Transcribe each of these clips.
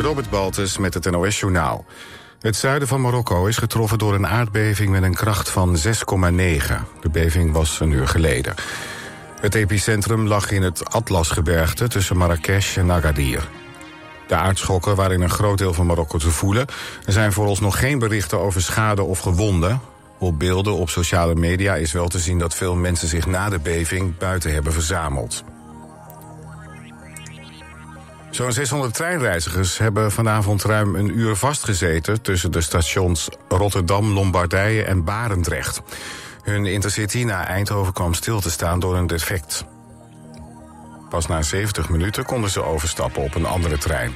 Robert Baltus met het NOS-journaal. Het zuiden van Marokko is getroffen door een aardbeving met een kracht van 6,9. De beving was een uur geleden. Het epicentrum lag in het Atlasgebergte tussen Marrakesh en Agadir. De aardschokken waren in een groot deel van Marokko te voelen. Er zijn vooralsnog geen berichten over schade of gewonden. Op beelden op sociale media is wel te zien dat veel mensen zich na de beving buiten hebben verzameld. Zo'n 600 treinreizigers hebben vanavond ruim een uur vastgezeten... tussen de stations Rotterdam, Lombardije en Barendrecht. Hun intercity naar Eindhoven kwam stil te staan door een defect. Pas na 70 minuten konden ze overstappen op een andere trein.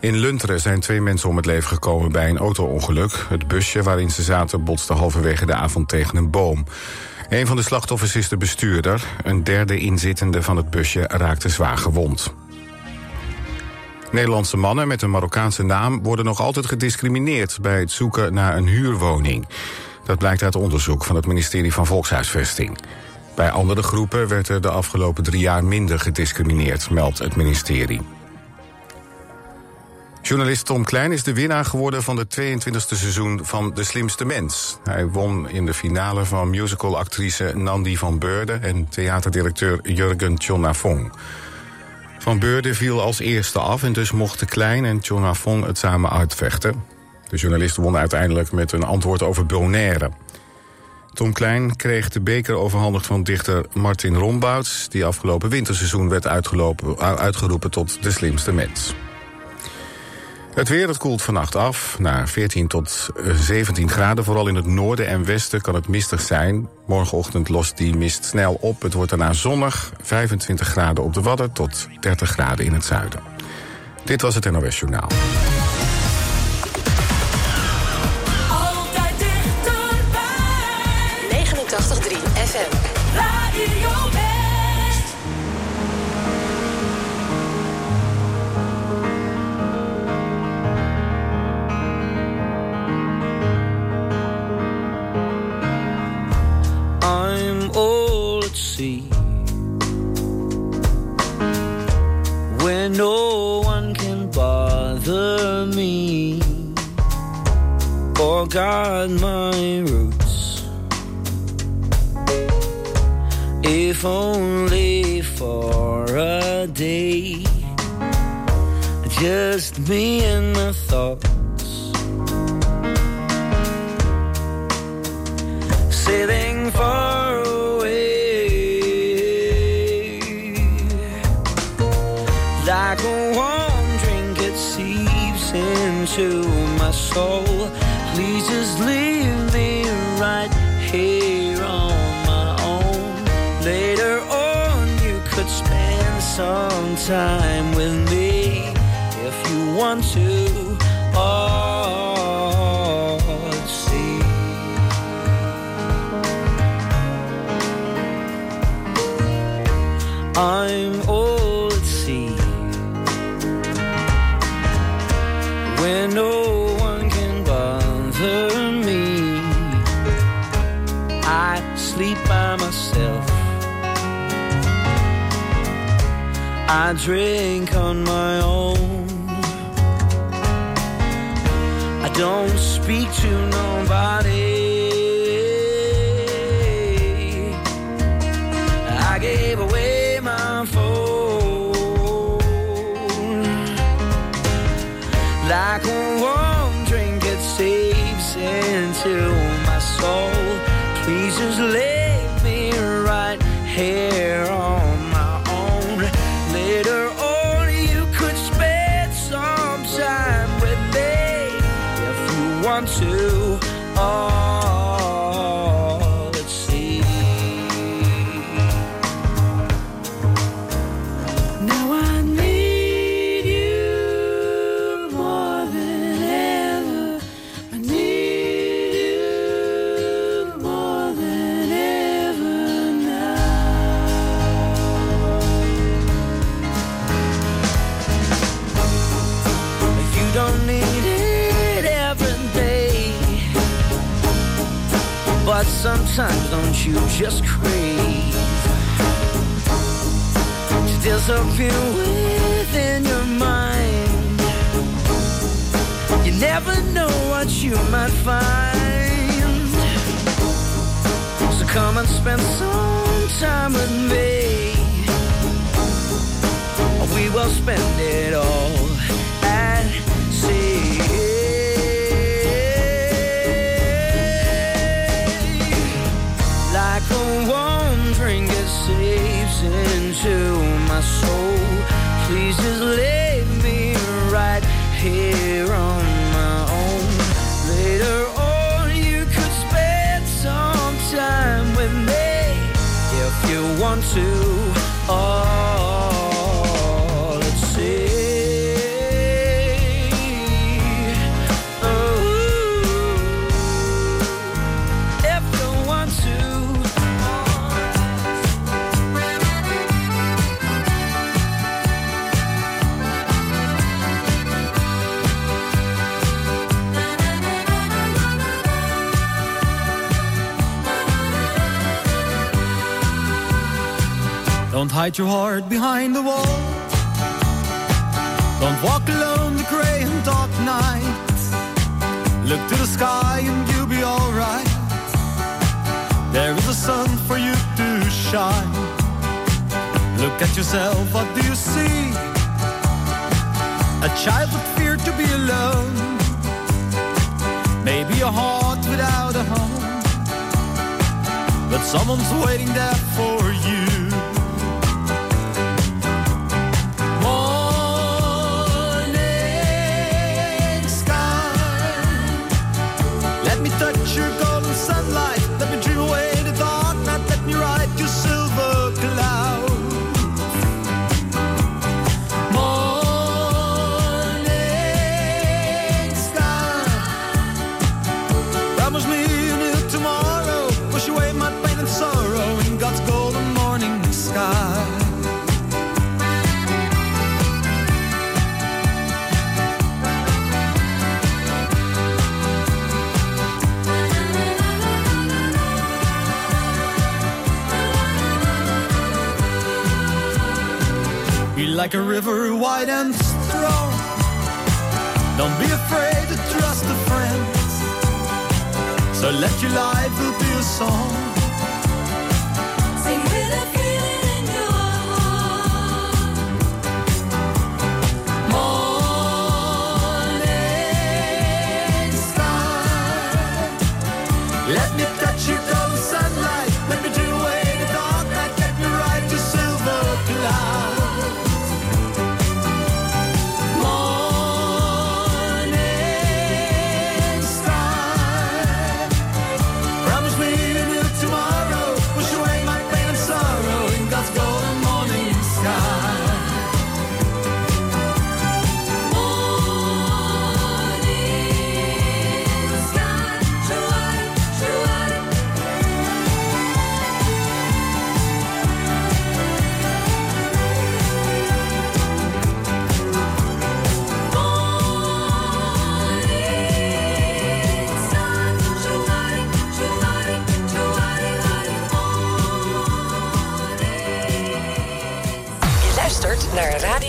In Lunteren zijn twee mensen om het leven gekomen bij een auto-ongeluk. Het busje waarin ze zaten botste halverwege de avond tegen een boom. Een van de slachtoffers is de bestuurder. Een derde inzittende van het busje raakte zwaar gewond. Nederlandse mannen met een Marokkaanse naam worden nog altijd gediscrimineerd bij het zoeken naar een huurwoning. Dat blijkt uit onderzoek van het ministerie van Volkshuisvesting. Bij andere groepen werd er de afgelopen drie jaar minder gediscrimineerd, meldt het ministerie. Journalist Tom Klein is de winnaar geworden van de 22e seizoen van De Slimste Mens. Hij won in de finale van musicalactrice Nandi van Beurden en theaterdirecteur Jurgen Tjonnafong. Van Beurden viel als eerste af en dus mochten Klein en Tjonnafong het samen uitvechten. De journalist won uiteindelijk met een antwoord over Bonaire. Tom Klein kreeg de beker overhandigd van dichter Martin Rombouts... die afgelopen winterseizoen werd uitgeroepen tot de slimste mens. Het weer, het koelt vannacht af naar 14 tot 17 graden. Vooral in het noorden en westen kan het mistig zijn. Morgenochtend lost die mist snel op. Het wordt daarna zonnig, 25 graden op de Wadden... tot 30 graden in het zuiden. Dit was het NOS Journaal. No one can bother me or guard my roots. If only for a day, just me and my thoughts. Sailing far into my soul. Please just leave me right here on my own. Later on, you could spend some time with me if you want to. Oh, see. I'm I drink on my own. I don't speak to nobody. I gave away my phone like disappear within your mind? You never know what you might find. So come and spend some time with me. We will spend it all at sea. Like a warm drink, it seeps into just leave me right here on my own. Later on, you could spend some time with me if you want to. Oh, hide your heart behind the wall. Don't walk alone the gray and dark night. Look to the sky and you'll be alright. There is a sun for you to shine. Look at yourself, what do you see? A child with fear to be alone. Maybe a heart without a home. But someone's waiting there for like a river wide and strong. Don't be afraid to trust a friend. So let your life be a song.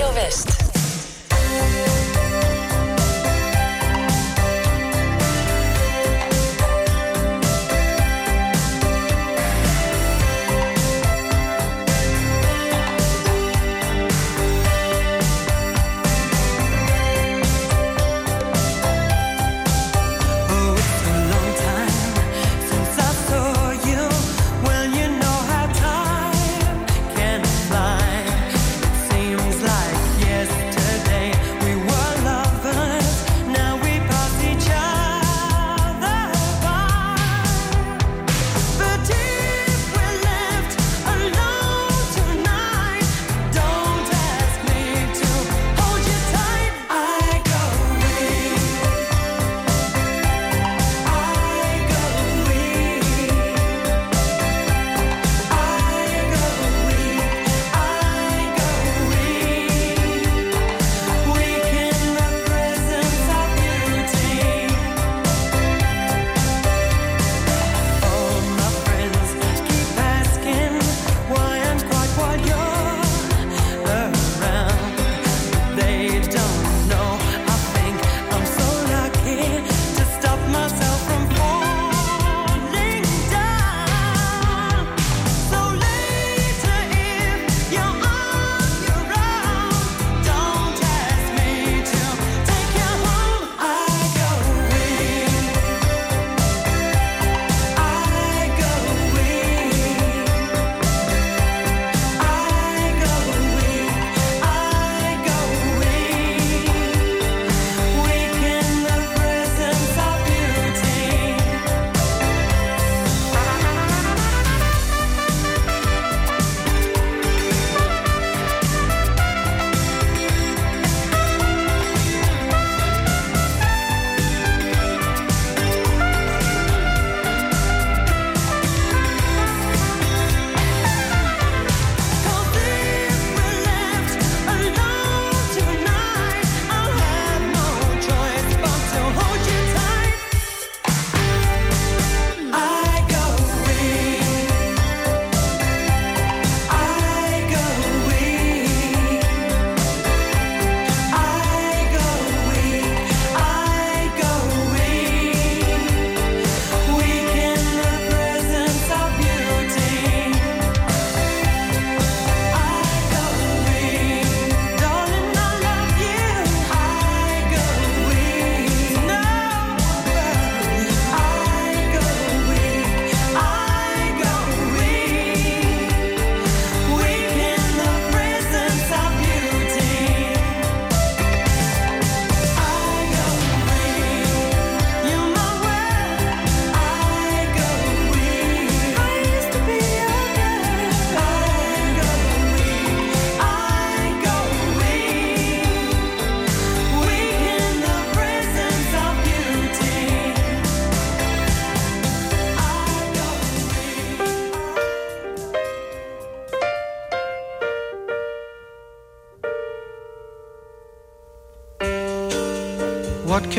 Radio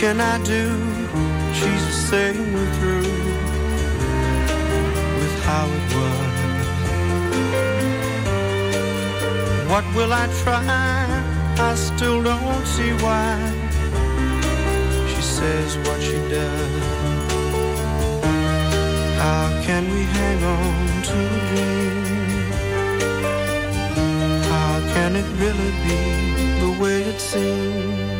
Can I do? She's the same through with how it was. What will I try? I still don't see why she says what she does. How can we hang on to a dream? How can it really be the way it seems?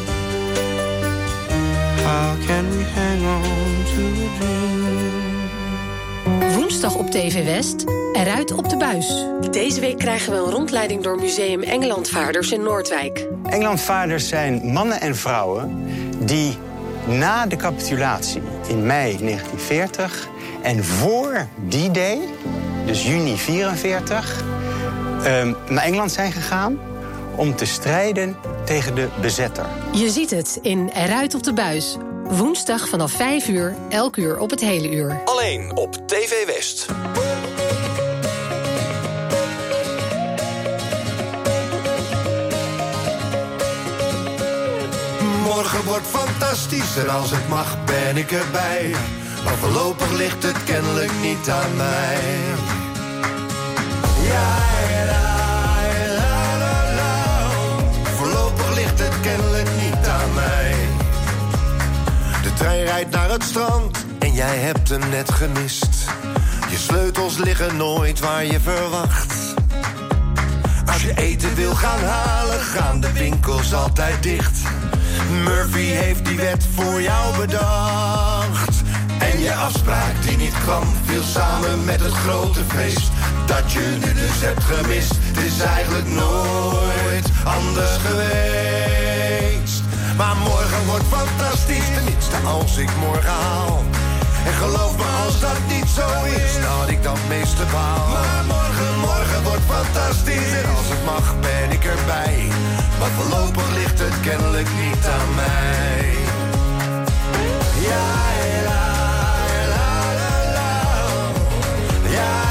How can we hang on to a dream? Woensdag op TV West, eruit op de buis. Deze week krijgen we een rondleiding door Museum Engelandvaarders in Noordwijk. Engelandvaarders zijn mannen en vrouwen die na de capitulatie in mei 1940 en voor die day, dus juni 44, ehm, naar Engeland zijn gegaan om te strijden tegen de bezetter. Je ziet het in Eruit op de buis. Woensdag vanaf 5 uur, elk uur op het hele uur. Alleen op TV West. Morgen wordt fantastisch en als het mag ben ik erbij. Maar voorlopig ligt het kennelijk niet aan mij. Ja, kennelijk niet aan mij. De trein rijdt naar het strand en jij hebt hem net gemist. Je sleutels liggen nooit waar je verwacht. Als je eten wil gaan halen, gaan de winkels altijd dicht. Murphy heeft die wet voor jou bedacht. En je afspraak die niet kwam, viel samen met het grote feest. Dat je nu dus hebt gemist, het is eigenlijk nooit anders geweest. Maar morgen wordt fantastisch, tenminste als ik morgen haal. En geloof me als dat niet zo is, dat ik dan meeste baal. Maar morgen, morgen wordt fantastisch en als het mag ben ik erbij. Maar voorlopig ligt het kennelijk niet aan mij. Ja, la, la, la, la. Ja,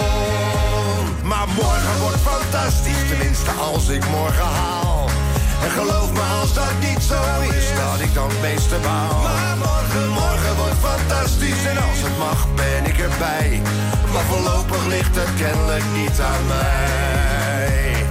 Morgen wordt fantastisch, tenminste als ik morgen haal. En geloof me als dat niet zo is, dat ik dan het meeste baal. Maar morgen, morgen wordt fantastisch en als het mag ben ik erbij. Maar voorlopig ligt het kennelijk niet aan mij.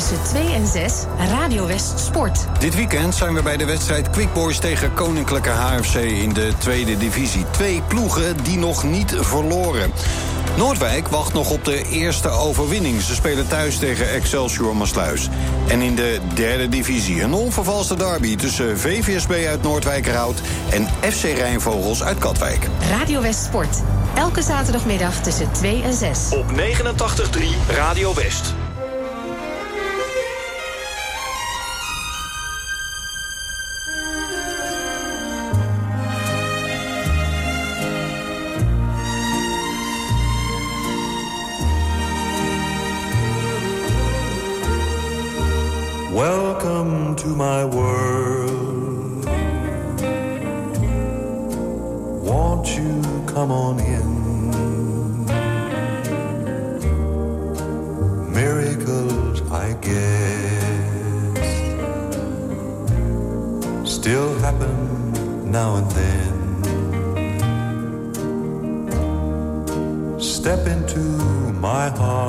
tussen 2 en 6 Radio West Sport. Dit weekend zijn we bij de wedstrijd Quick Boys tegen Koninklijke HFC in de tweede divisie. Twee ploegen die nog niet verloren. Noordwijk wacht nog op de eerste overwinning. Ze spelen thuis tegen Excelsior Maasluis. En in de derde divisie een onvervalste derby... tussen VVSB uit Noordwijkerhout en FC Rijnvogels uit Katwijk. Radio West Sport. Elke zaterdagmiddag tussen 2 en 6. Op 89.3 Radio West. to my world. Won't you come on in? Miracles, I guess, still happen now and then. Step into my heart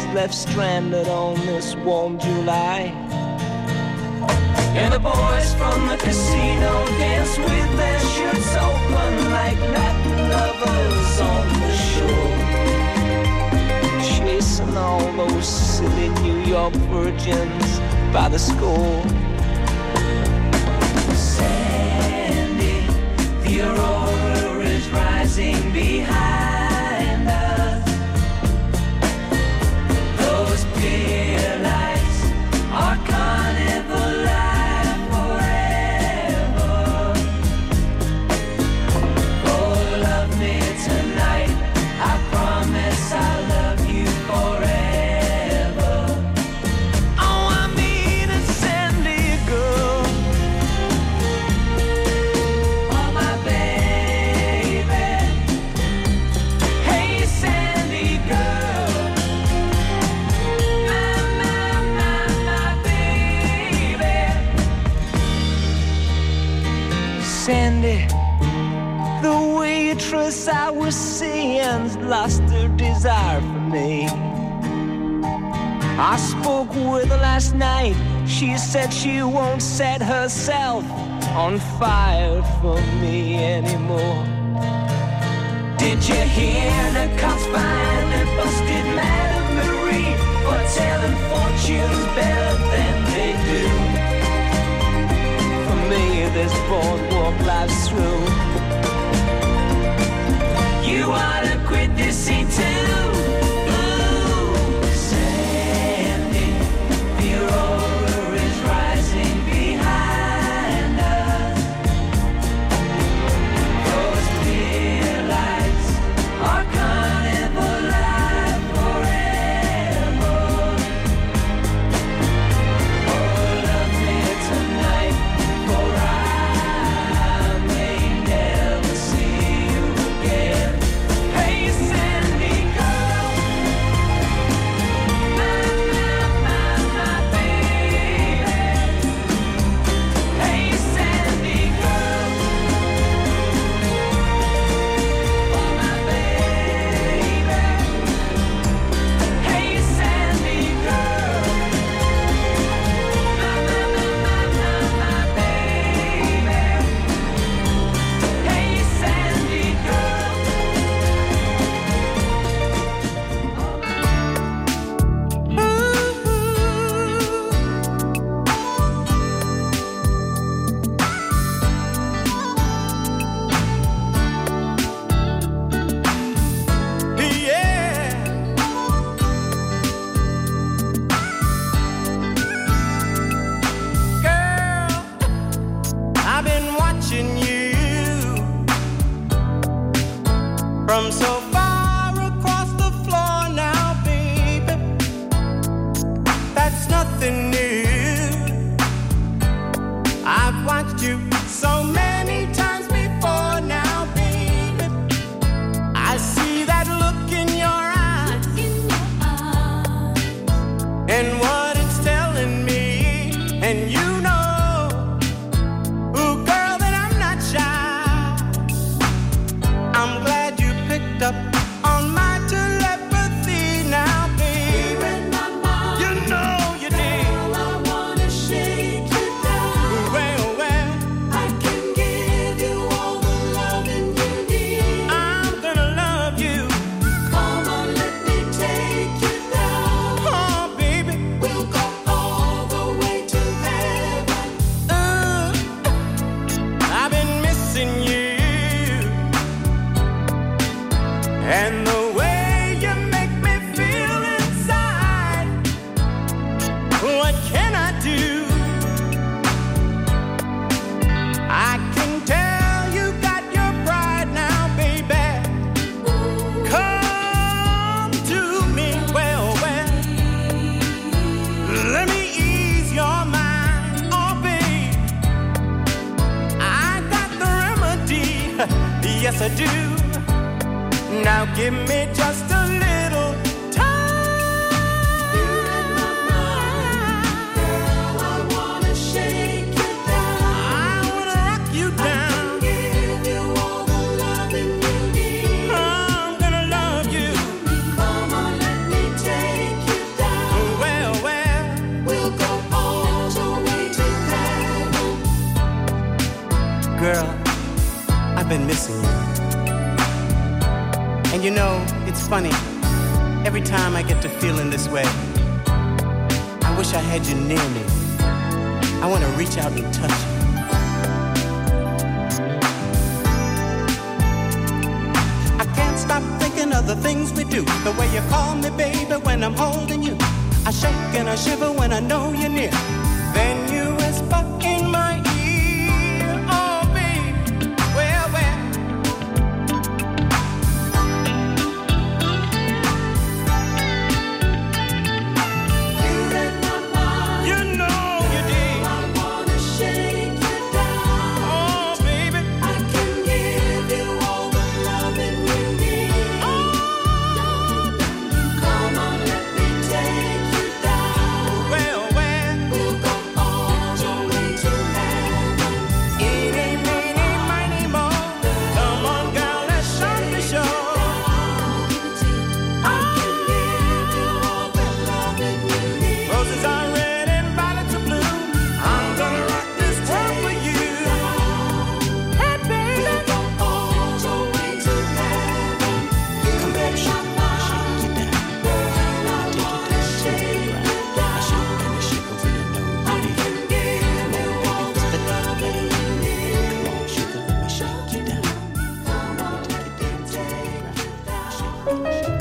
is left stranded on this warm July. And the boys from the casino dance with their shirts open like Latin lovers on the shore. Chasing all those silly New York virgins by the score. Sandy, the aurora is rising behind. lost her desire for me. I spoke with her last night. She said she won't set herself on fire for me anymore. Did you hear the cops finally busted Madame Marie for telling fortunes better than they do? For me, this boardwalk lives through. You ought to to see too. from so far. Missing you. And you know, it's funny. Every time I get to feeling this way, I wish I had you near me. I want to reach out and touch you. I can't stop thinking of the things we do. The way you call me, baby, when I'm holding you. I shake and I shiver when I know you're near.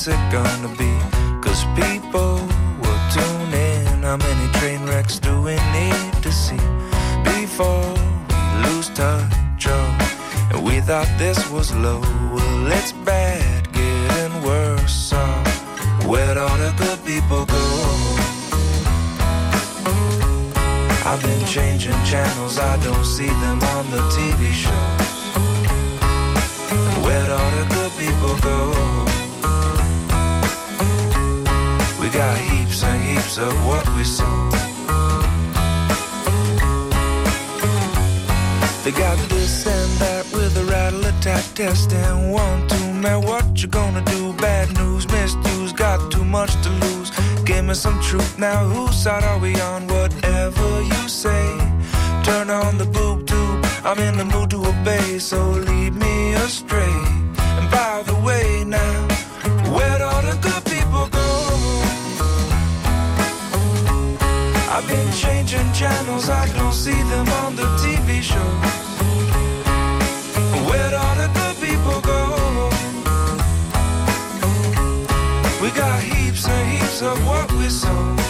What's it gonna be? Cause people will tune in. How many train wrecks do we need to see before we lose touch? Oh, and we thought this was low. Well, it's bad, getting worse. So where'd all the good people go? I've been changing channels, I don't see them on the TV shows. Where'd all the good people go? Heaps and heaps of what we saw. They got this and that with a rattle attack test and one, two, man, what you gonna do? Bad news, misuse, got too much to lose. Give me some truth now, whose side are we on? Whatever you say, turn on the boob tube. I'm in the mood to obey, so lead me astray. I've been changing channels, I don't see them on the TV shows. Where'd all the good people go? We got heaps and heaps of what we sow.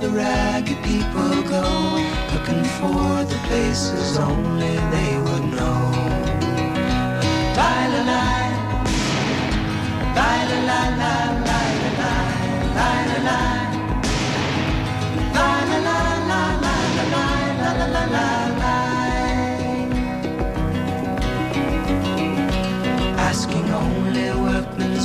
the ragged people go, looking for the places only they would know. Bye-la-la, la la la la la la la la